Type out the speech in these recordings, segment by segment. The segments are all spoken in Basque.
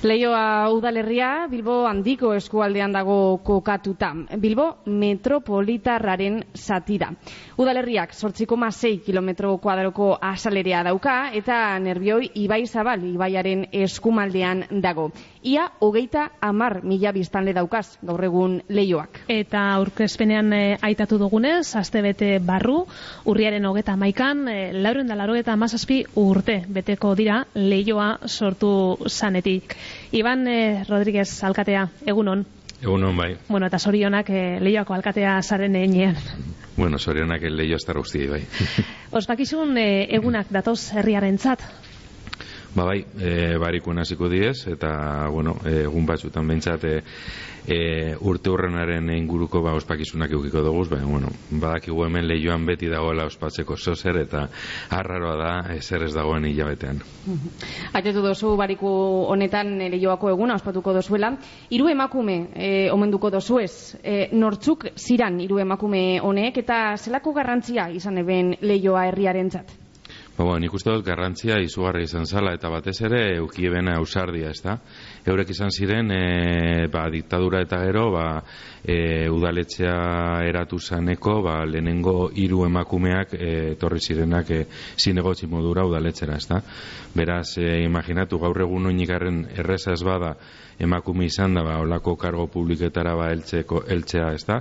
Leioa udalerria Bilbo handiko eskualdean dago kokatuta. Bilbo metropolitarraren satira. Udalerriak 8,6 kilometro kuadroko asalerea dauka eta nerbioi Ibai Zabal Ibaiaren eskumaldean dago. Ia hogeita amar mila biztanle daukaz gaur egun leioak. Eta aurkezpenean e, aitatu dugunez, astebete barru, urriaren hogeta maikan, e, eh, lauren da laro eta amazazpi urte beteko dira leioa sortu zanetik. Iban eh, Rodríguez alkatea, egunon. Egunon, bai. Bueno, eta sorionak eh, leioako alkatea zaren enean. Bueno, sorionak leio estar guzti, bai. Ospakizun eh, egunak datoz herriaren zat? Ba bai, e, barikuen hasiko diez, eta, bueno, egun batzutan bentsat, e, e, urte hurrenaren inguruko ba, ospakizunak eukiko dugu, baina, bueno, badakigu hemen lehioan beti dagoela ospatzeko zozer, eta harraroa da, ezer ez dagoen hilabetean. Aitetu dozu bariku honetan lehioako eguna ospatuko dozuela. Hiru emakume e, omenduko dozu ez, e, nortzuk ziran hiru emakume honek, eta zelako garrantzia izan eben lehioa herriaren Ba, bueno, nik uste dut garrantzia izugarri izan zala, eta batez ere eukiebena ausardia, ez da? Eurek izan ziren, e, ba, diktadura eta gero, ba, e, udaletxea eratu zaneko, ba, lehenengo hiru emakumeak e, torri zirenak e, zinegotzi modura udaletxera, ez da? Beraz, e, imaginatu, gaur egun oinikarren erreza ez bada, emakume izan da, ba, olako kargo publiketara ba, eltzeko, eltzea, ez da?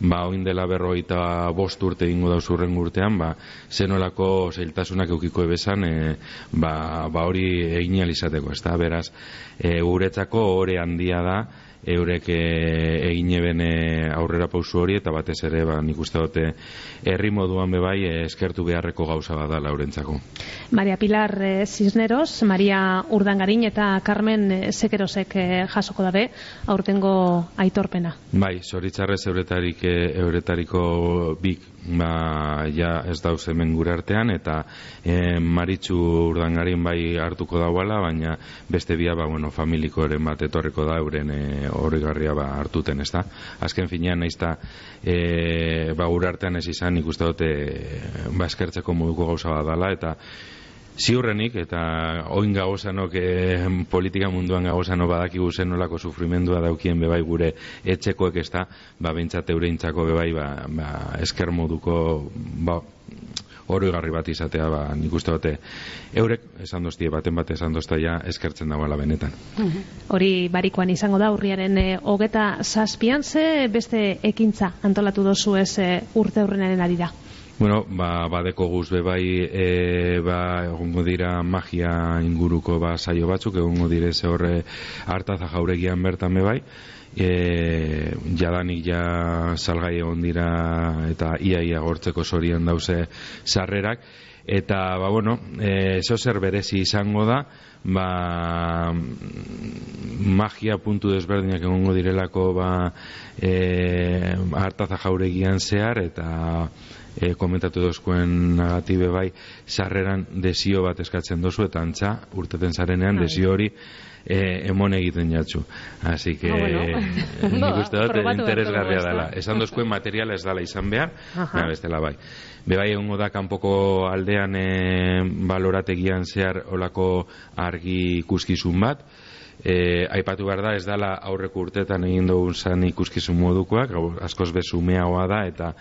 Ba, oin dela berroita bost urte ingo da zurren urtean, ba, zenolako zeiltasunak eukiko ebezan, e, ba, ba hori egin alizateko, ez da? Beraz, e, guretzako hori handia da, eurek e, egin eben aurrera pausu hori eta batez ere ba, nik uste dute herri moduan bebai e, eskertu beharreko gauza bada laurentzako. Maria Pilar e, Cisneros, Maria Urdangarin eta Carmen Sekerosek e, jasoko dabe aurtengo aitorpena. Bai, zoritzarrez euretarik, euretariko bik ba, ja ez dauz hemen gure artean eta e, Maritxu Urdangarin bai hartuko dauala, baina beste bia ba, bueno, familiko eren bat etorriko da euren e, hori garria ba, hartuten, ez da? Azken finean, nahiz da, e, ba, artean ez izan, ikuste dute, ba, eskertzeko moduko gauza bat dala, eta ziurrenik, eta oin gagozanok e, politika munduan gagozano badakigu zen nolako sufrimendua daukien bebai gure etxekoek ez da, ba, bintzate eureintzako bebai, ba, ba, esker moduko, ba, oroigarri bat izatea, ba, nik uste bate, eurek, esan doztie, baten bat esan dozta ja, eskertzen dagoela benetan. Mhm. Hori barikoan izango da, urriaren e, hogeta zazpian, ze beste ekintza antolatu dozu ez e, urte aurrenaren ari da? Bueno, ba, badeko guz be bai, e, ba, egongo dira magia inguruko ba, saio batzuk, egongo dire ze horre hartaza jauregian bertan be bai, e, jadanik ja salgai egon dira eta iaia ia gortzeko sorian dauze sarrerak. Eta ba bueno e, zer berezi izango da ba magia puntu desberdinak egongo direlako ba e, hartaza jauregian zehar eta e, komentatu dozkuen negatibe bai sarreran desio bat eskatzen dozu eta antza urteten zarenean bai. desio hori eh, emon egiten jatzu. Así que, ah, bueno. nik uste dut, interesgarria dela. Esan dozkuen materiala ez dala izan behar, Aha. bestela bai. Bebai egongo da kanpoko aldean e, balorategian zehar olako argi ikuskizun bat, e, aipatu behar da ez dala aurreko urtetan egin dugun zan ikuskizun modukoak, askoz bezumeagoa da, eta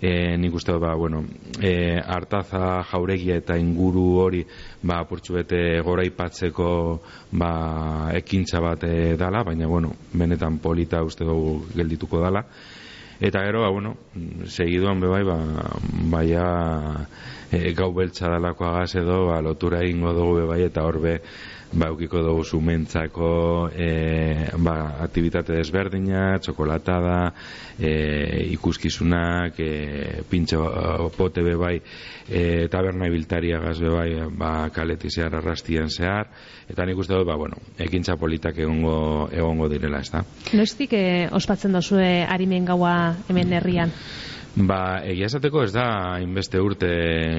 e, nik uste ba, bueno, e, hartaza jauregia eta inguru hori ba, purtsu bete gora ipatzeko ba, ekintza bat e, dala, baina bueno, benetan polita uste dugu geldituko dala. Eta gero, ba, bueno, segiduan bebai, ba, baia e, gau beltza dalako agaz edo, ba, lotura egingo dugu bebai, eta horbe, ba, ukiko dugu zumentzako e, ba, aktivitate desberdina, txokolatada, e, ikuskizunak, e, pintxo pote bebai, e, taberna ibiltaria gaz bebai, ba, kaleti zehar arrastien zehar, eta nik uste dut, ba, bueno, ekintza politak egongo, egongo direla, ez da. Noiztik e, ospatzen dozue harimen gaua hemen herrian? Ba, egia esateko ez da inbeste urte,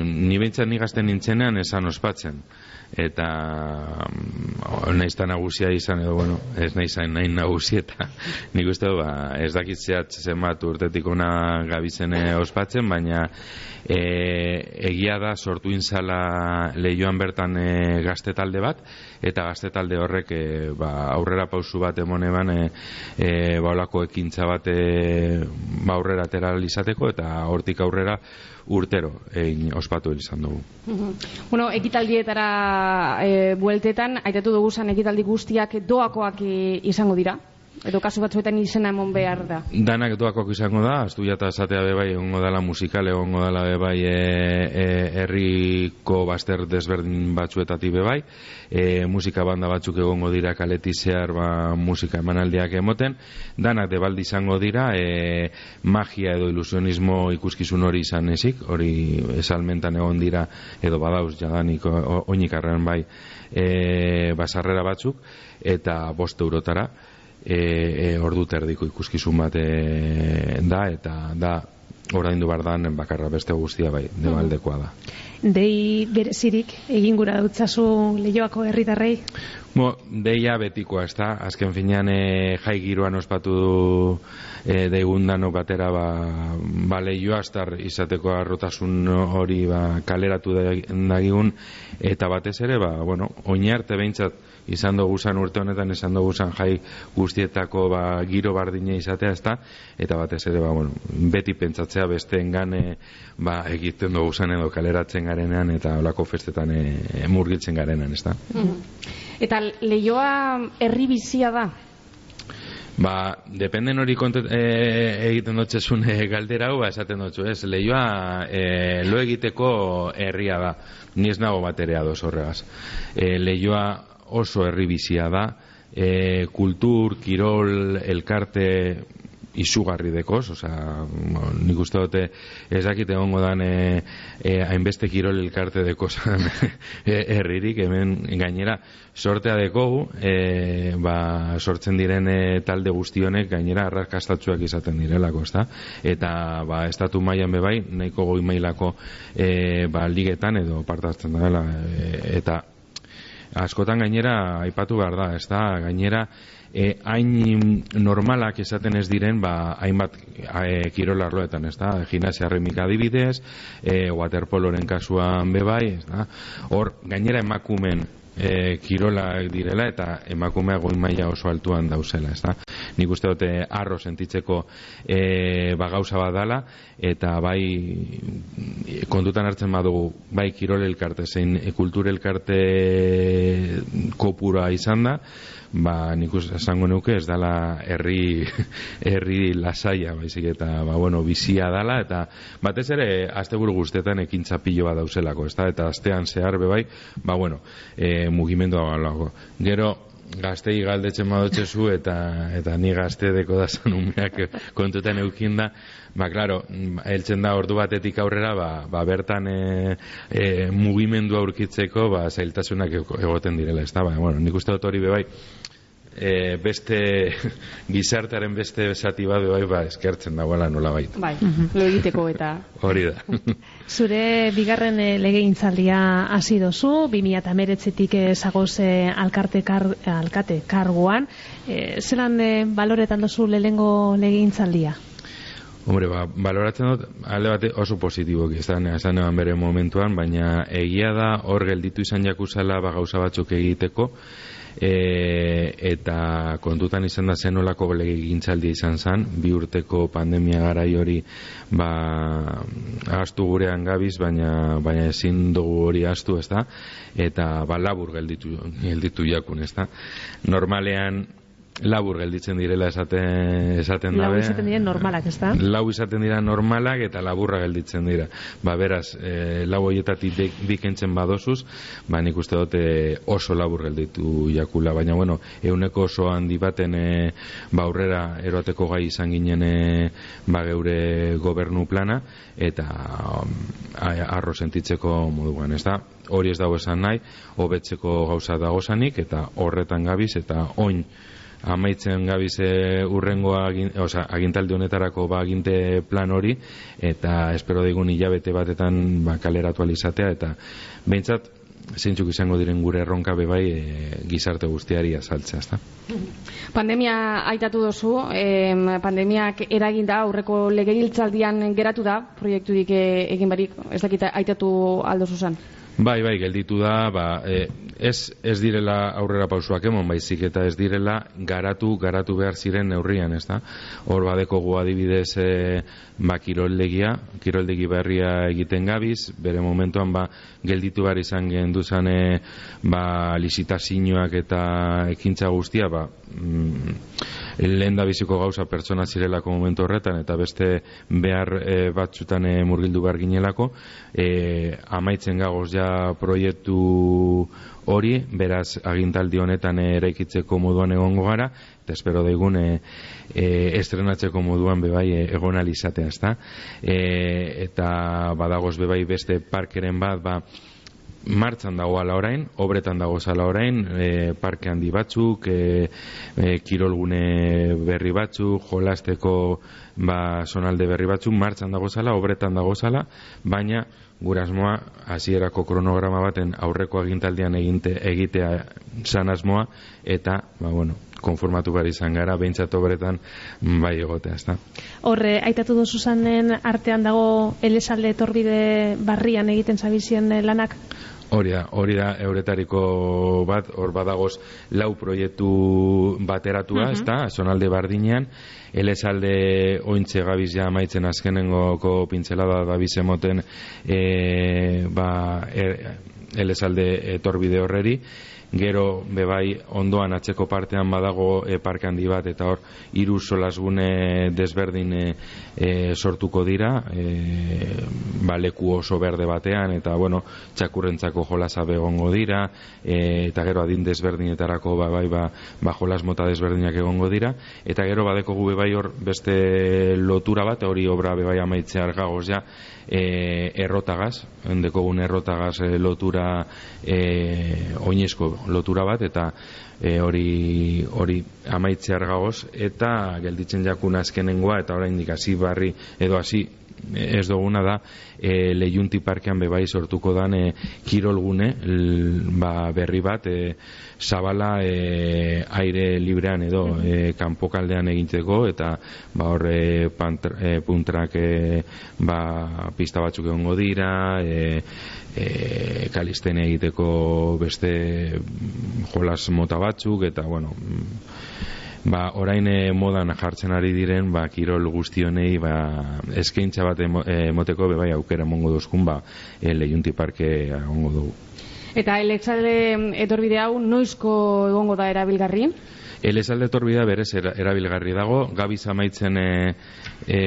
ni behintzat ni gazten nintzenean esan ospatzen. Eta mm, naiz ta nagusia izan edo bueno, ez naiz zain nahi nagusi eta nik uste ba, ez dakit zehat zenbat urtetik ona gabizene ospatzen, baina e, egia da sortu inzala lehioan bertan e, gazte talde bat, eta gazte talde horrek e, ba, aurrera pausu bat emone eban e, e, baulako ekintza bat e, ba, aurrera teral izateko, eta hortik aurrera urtero egin ospatu izan dugu. bueno, ekitaldietara e, bueltetan, aitatu dugu zan ekitaldi guztiak doakoak izango dira? Edo kasu batzuetan izena emon behar da? Danak doakoak izango da, astu jata esatea bebai, egongo dela musikal, egongo dela bebai e, e, herriko baster desberdin batzuetatik bebai, e, musika banda batzuk egongo dira kaleti zehar ba, musika emanaldiak emoten, danak debaldi izango dira, e, magia edo ilusionismo ikuskizun hori izan ezik, hori esalmentan egon dira, edo badauz jadanik oinik arren bai, e, basarrera batzuk, eta bost eurotara, e, e, ordu terdiko ikuskizun bat e, da eta da oraindu bardan bakarra beste guztia bai debaldekoa da Dei berezirik egin gura dutzazu lehioako herritarrei? Bo, deia betikoa, ez da? Azken finean e, jai giroan ospatu du e, deigundano batera ba, ba lehioa astar izateko arrotasun hori ba, kaleratu dagigun eta batez ere, ba, bueno, oinarte behintzat izan dugu zan urte honetan, izan dugu zan jai guztietako ba, giro bardine izatea, ezta? Eta batez ere, ba, bueno, beti pentsatzea beste engane ba, egiten dugu zan edo kaleratzen garenean eta olako festetan e, emurgitzen garenean, ezta? Mm Eta lehioa herri bizia da? Ba, dependen hori kontet, e, egiten dutxesun e, galdera hau, ba, esaten dutxu, ez? Lehioa e, lo egiteko herria da, ni ez nago baterea doz horregaz. E, lehioa oso herribizia da, e, kultur, kirol, elkarte izugarri dekoz, osea, nik uste dute ez dakite egongo dan e, e, hainbeste kirol elkarte dekozan e, herririk, hemen gainera sortea dekogu, e, ba, sortzen diren e, talde guztionek gainera arrakastatzuak izaten direlako, ezta? Eta ba, estatu mailan bebai, nahiko goi mailako e, ba, ligetan edo partatzen dela, e, eta askotan gainera aipatu behar da, ez da, gainera e, hain normalak esaten ez diren, ba, hainbat e, kirolarloetan, ez da, gimnasia remika adibidez, e, waterpoloren kasuan bebai, ez da, hor, gainera emakumen e, kirolak direla eta emakumea goin maila oso altuan dauzela, ez da. Nik uste dute arro sentitzeko e, ba gauza bat dala, eta bai kontutan hartzen badugu bai kirol elkarte zein e, kultur elkarte kopura izan da, ba nik esango nuke ez dala herri herri lasaia baizik eta ba bueno bizia dala eta batez ere asteburu guztetan ekintza pilo bat dauselako ezta eta astean zehar be bai ba bueno e, mugimendua galago gero gaztei galdetzen badotzezu eta eta ni gazte deko da umeak kontutan eukin da ba claro heltzen da ordu batetik aurrera ba, ba bertan e, e, mugimendu aurkitzeko ba zailtasunak egoten direla ezta? Ba bueno nik uste dut hori be bai e, beste gizartearen beste esati bat bai ba eskertzen dagoela nola baita. Bai, lo egiteko eta hori da. Zure bigarren e, legegintzaldia hasi dozu, 2019tik zagoz alkarte kar, alkate karguan, e, zelan e, baloretan dozu lehengo legegintzaldia? Hombre, ba, baloratzen dut, alde bate oso positibo esan, esan eban bere momentuan, baina egia da hor gelditu izan jakuzala ba, gauza batzuk egiteko, e, eta kontutan izan da zenolako lege gintzaldi izan zen, bi urteko pandemia garai hori ba, astu gurean gabiz, baina, baina ezin dugu hori astu, ez da? Eta ba, labur gelditu, gelditu jakun, ez da? Normalean, labur gelditzen direla esaten esaten dabe. Lau izaten dira normalak, ez da? Lau izaten dira normalak eta laburra gelditzen dira. Ba, beraz, e, lau hoietatik dikentzen badosuz, ba, nik uste dute oso labur gelditu jakula. Baina, bueno, euneko oso handi baten e, ba, aurrera eroteko gai izan ginen e, ba, geure gobernu plana eta um, arro sentitzeko moduan, ez da? Hori ez dago esan nahi, hobetzeko gauza dagozanik eta horretan gabiz eta oin amaitzen gabize urrengoa agin, oza, agintaldi honetarako ba aginte plan hori eta espero digun hilabete batetan ba kaleratu alizatea eta behintzat zeintzuk izango diren gure erronka bebai e, gizarte guztiari azaltzea, ezta? Pandemia aitatu dozu, eh, pandemiak eraginda aurreko legebiltzaldian geratu da, proiekturik eh, egin barik, ez dakita aitatu aldo zuzan? Bai, bai, gelditu da, ba, e, ez, ez direla aurrera pausuak emon, baizik eta ez direla garatu, garatu behar ziren neurrian, ez da? Hor badeko gu adibidez e, ba, kiroldegia, kiroldegi berria egiten gabiz, bere momentuan ba, gelditu behar izan genduzan e, ba, lisitazioak eta ekintza guztia, ba, mm, lehen da biziko gauza pertsona zirelako momentu horretan eta beste behar e, batzutan e, murgildu behar ginelako e, amaitzen gagoz ja proiektu hori, beraz agintaldi honetan eraikitzeko moduan egongo gara eta espero daigun e, e, estrenatzeko moduan bebai egon alizatea, ezta? E, eta badagoz bebai beste parkeren bat, ba, martzan dago ala orain, obretan dago zala orain, e, parke handi batzuk, e, e, kirolgune berri batzuk, jolasteko ba, sonalde berri batzuk, martzan dago zala, obretan dago zala, gurasmoa hasierako kronograma baten aurreko agintaldian eginte, egitea san asmoa, eta, ba, bueno, konformatu behar izan gara, behintzat obretan bai egotea, ezta. Horre, aitatu duzu zanen artean dago elesalde etorbide barrian egiten zabizien lanak? Hori da, hori da euretariko bat, hor badagoz lau proiektu bateratua, uh ezta, sonalde bardinean, elesalde ointze gabiz ja maitzen azkenengoko pintzelada da bizemoten e, ba, e, elesalde etorbide horreri, gero bebai ondoan atzeko partean badago e, parke handi bat eta hor hiru solasgune desberdin e, e, sortuko dira e, ba, leku oso berde batean eta bueno txakurrentzako jolasa egongo dira e, eta gero adin desberdinetarako ba, bai, ba, ba jolas mota desberdinak egongo dira eta gero badeko gu bebai hor beste lotura bat hori obra bebai amaitzea argagoz ja e, errotagaz, endekogun errotagaz e, lotura e, oinezko lotura bat eta e, hori hori amaitzear gagoz eta gelditzen jakun azkenengoa eta oraindik hasi barri edo hasi ez duguna da e, lehiunti parkean bebai sortuko dan e, kirolgune ba, berri bat e, zabala e, aire librean edo e, kanpokaldean egintzeko eta ba, horre e, puntrak e, ba, pista batzuk egongo dira e, e, kalisten egiteko beste jolas mota batzuk eta bueno ba, orain e, modan jartzen ari diren ba, kirol guztionei ba, eskaintza bat emoteko be bai aukera mongo duzkun ba, e, lehiunti parke ongo dugu. Eta eletzale etorbide hau noizko egongo da erabilgarri? Elezalde torbida berez erabilgarri dago, gabiz amaitzen e, e,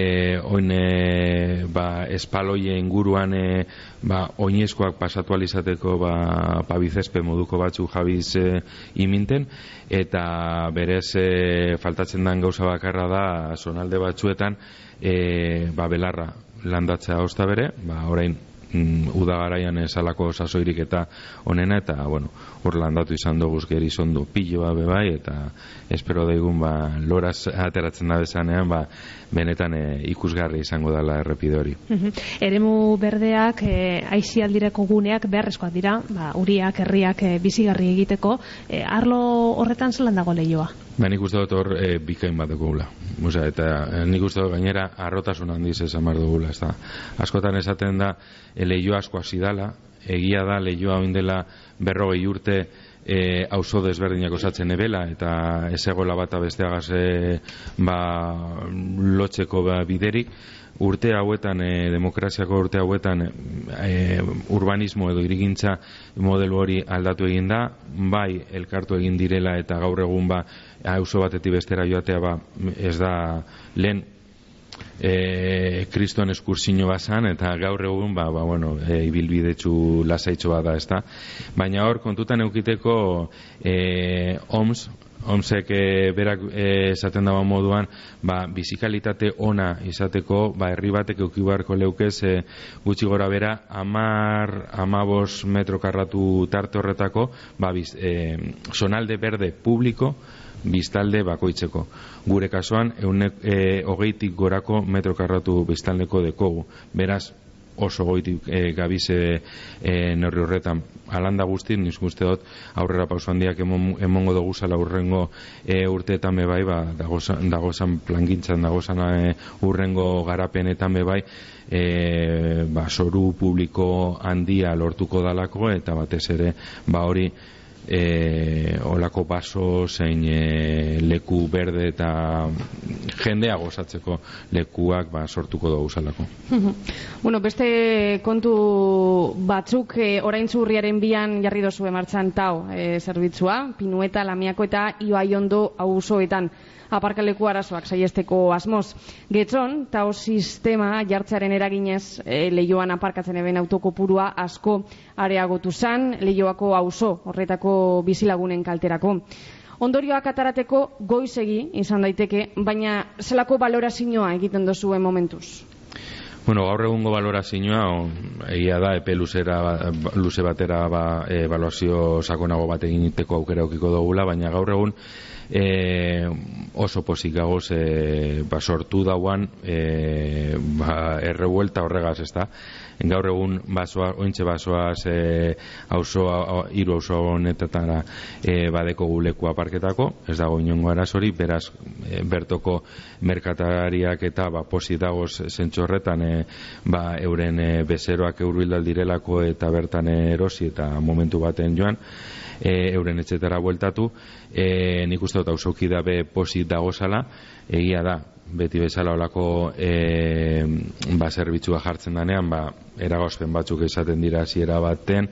oin e, ba, espaloie inguruan e, ba, oinezkoak pasatu alizateko ba, pabizespe moduko batzu jabiz e, iminten, eta berez e, faltatzen den gauza bakarra da sonalde batzuetan e, ba, belarra landatzea hosta bere, ba, orain mm, uda garaian esalako sasoirik eta onena eta bueno, hor landatu izan dugu geri zondo piloa bebai eta espero daigun ba, loraz ateratzen da bezanean ba, benetan e, ikusgarri izango dela errepide hori. Eremu berdeak e, aizialdireko guneak beharrezkoak dira, ba, uriak, herriak e, bizigarri egiteko, e, arlo horretan zelan dago lehioa? Ba, nik uste dut hor e, bikain bat dugula. Osa, eta nik uste dut gainera arrotasun handiz esan behar dugula. Ez da. Askotan esaten da lehio asko hasi dala, egia da lehioa oindela berrogei urte e, auzo desberdinak osatzen ebela eta ez egola bata besteagaz e, ba, lotzeko ba, biderik. Urte hauetan, e, demokraziako urte hauetan e, urbanismo edo irigintza modelu hori aldatu egin da, bai elkartu egin direla eta gaur egun ba auzo batetik bestera joatea ba ez da lehen e, kriston eskursino bazan, eta gaur egun, ba, ba, bueno, e, ibilbidetsu lasaitxo ez da. Baina hor, kontutan eukiteko e, OMS, OMSek e, berak e, esaten dago moduan, ba, bizikalitate ona izateko, ba, herri batek eukibarko leukez, e, gutxi gora bera, amar, amabos metro karratu tarte horretako, ba, biz, e, sonalde berde publiko, biztalde bakoitzeko. Gure kasuan, eunek, e, hogeitik gorako metro karratu biztaldeko dekogu. Beraz, oso goitik e, gabize e, norri horretan alanda guzti, niz guzti dut aurrera pauso handiak emongo dugu zala urrengo e, urteetan bebai ba, dagozan, dagozan plangintzan dagozan e, urrengo garapenetan bebai e, ba, soru publiko handia lortuko dalako eta batez ere ba hori e, olako baso zein e, leku berde eta jendea gozatzeko lekuak ba, sortuko dugu zalako. bueno, beste kontu batzuk e, orain zurriaren bian jarri dozu emartzan tau e, zerbitzua, pinueta, lamiako eta ioaiondo auzoetan aparkaleku arazoak saiesteko asmoz. Getzon, tau sistema jartzearen eraginez e, lehioan aparkatzen eben autokopurua asko areagotu zan, lehioako auzo horretako bizilagunen kalterako. Ondorioak atarateko goizegi izan daiteke, baina zelako balorazioa egiten dozuen momentuz? Bueno, gaur egungo balorazioa egia da epe luzera, luze batera ba, e, evaluazio sakonago bat egiteko aukera aukiko dugula, baina gaur egun e, oso pozik gagoz e, ba, sortu dauan e, ba, errebuelta horregaz, ez da? Gaur egun basoa, ointxe basoaz e, auzoa, hiru auzo honetetara e, badeko guleku aparketako, ez dago inongo arazori, beraz e, bertoko merkatariak eta ba, posi dagoz zentsu horretan e, ba, euren e, bezeroak eurbildal direlako eta bertan erosi eta momentu baten joan, e, euren etxetara bueltatu, e, nik uste dut ausoki dabe posit dagozala, egia da, beti bezala olako e, ba, zerbitzua jartzen danean, ba, eragozpen batzuk esaten dira ziera baten,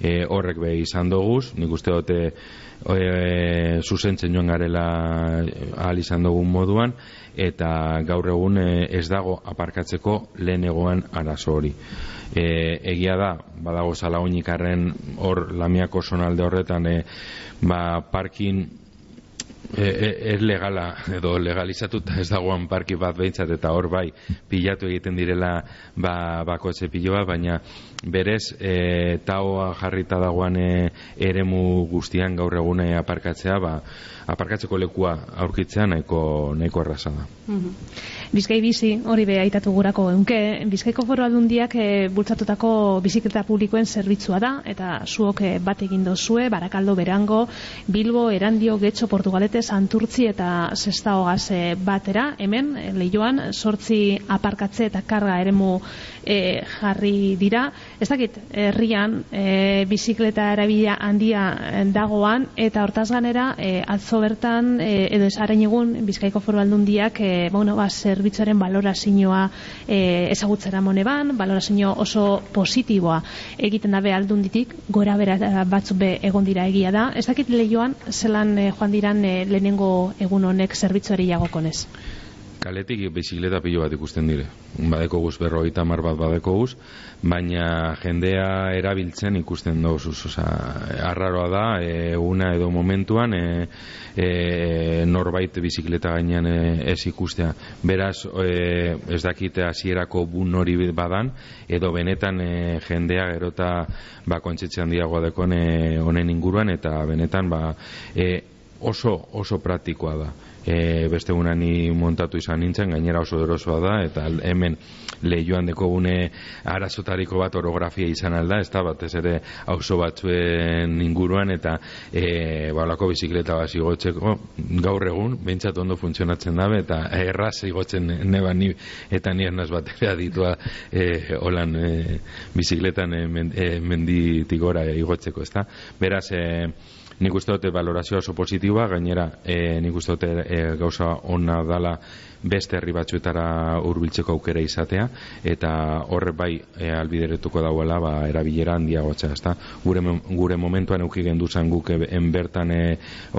e, horrek be izan doguz, nik uste dute e, zuzentzen joan garela ahal izan dugun moduan, eta gaur egun e, ez dago aparkatzeko lehen egoan arazo hori. E, egia da, badago zala hor lamiako sonalde horretan, e, ba, parkin ez legala edo legalizatuta ez dagoan parki bat behintzat eta hor bai pilatu egiten direla ba, bako piloa baina berez e, taoa jarrita dagoan e, eremu guztian gaur egune aparkatzea ba, aparkatzeko lekua aurkitzea nahiko, nahiko erraza da. Mm Bizkai bizi, hori be aitatu gurako eunke, Bizkaiko foru aldundiak e, bultzatutako bizikleta publikoen zerbitzua da, eta zuok e, bat egin dozue, Barakaldo, Berango, Bilbo, Erandio, Getxo, Portugalete, Santurtzi eta Sesta Hogaz e, batera, hemen, lehioan, sortzi aparkatze eta karga eremu e, jarri dira. Ez dakit, herrian, e, bizikleta erabila handia dagoan, eta hortaz ganera, e, atzo bertan, e, edo ez egun, Bizkaiko foru aldundiak, e, bueno, ba, zerbitzuaren balorazioa e, ezagutzera moneban, balorazio oso positiboa egiten dabe aldunditik, gora bera batzuk be egon dira egia da. Ez dakit lehioan, zelan e, joan diran e, lehenengo egun honek zerbitzuari jagokonez? Kaletik bizikleta pilo bat ikusten dire. Badeko guz berroita mar bat badeko guz, baina jendea erabiltzen ikusten dauz. Osa, arraroa da, e, una edo momentuan, e, e, norbait bizikleta gainean e, ez ikustea. Beraz, e, ez dakite hasierako bun hori badan, edo benetan e, jendea gerota ba, kontsetxean diagoa dekon e, honen inguruan, eta benetan ba, e, oso, oso praktikoa da e, beste ni montatu izan nintzen, gainera oso erosoa da, eta hemen lehioan deko gune arazotariko bat orografia izan alda, ez da batez ere auzo batzuen inguruan, eta e, balako bizikleta bat zigotzeko gaur egun, behintzat ondo funtzionatzen dabe, eta erraz igotzen neba ni, eta ni ernaz bat ere aditua e, holan e, bizikletan e, e, menditik gora igotzeko, ez da? Beraz, e, nik uste dute valorazioa oso positiboa, gainera e, nik uste dute e, gauza ona dala beste herri batzuetara hurbiltzeko aukera izatea eta horre bai e, albideretuko dauela ba, erabilera handiagotzea, ezta? Gure, gure momentuan euki gendu zan guk en bertan e,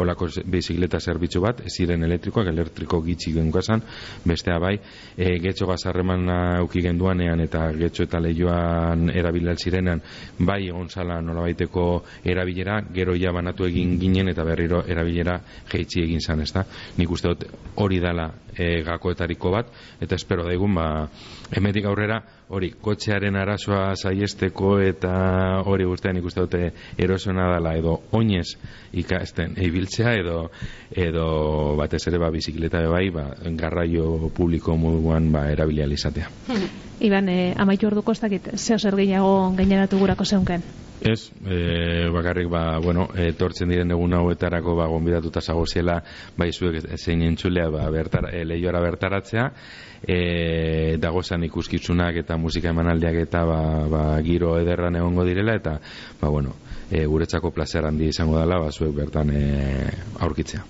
olako bizikleta zerbitzu bat, ziren elektrikoak, elektriko gitzi genkazan, bestea bai, e, getxo gazarreman euki genduanean eta getxo eta lehioan erabilal zirenan, bai egon zala nolabaiteko erabilera, gero ja banatu egin ginen eta berriro erabilera jeitsi egin zan, ezta? Nik uste dut hori dala e, gakoetariko bat, eta espero daigun, ba, emetik aurrera, hori, kotxearen arazoa saiesteko eta hori guztian nik uste dute erosona dala edo oinez ikasten ibiltzea edo edo batez ere ba bizikleta bai ba garraio publiko moduan ba erabilia izatea. Iban, eh, amaitu orduko ez dakit, zeo zer gehiago gaineratu gurako zeunken? Ez, e, bakarrik ba, bueno, etortzen diren egun hauetarako ba gonbidatuta zagoziela bai zuek zein entzulea ba bertar e, leioara bertaratzea e, dagozan ikuskitzunak eta musika emanaldiak eta ba, ba, giro ederran egongo direla eta ba, bueno, e, guretzako placer handi izango dela ba, zuek bertan e, aurkitzea.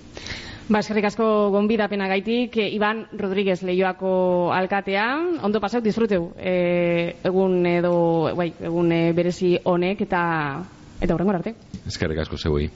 Ba, eskerrik asko gonbidapena gaitik, e, Iban Rodríguez Leioako alkatea, ondo pasau, disfruteu, e, egun edo, bai, egun e, berezi honek eta eta horrengo arte. Eskerrik asko zeuei.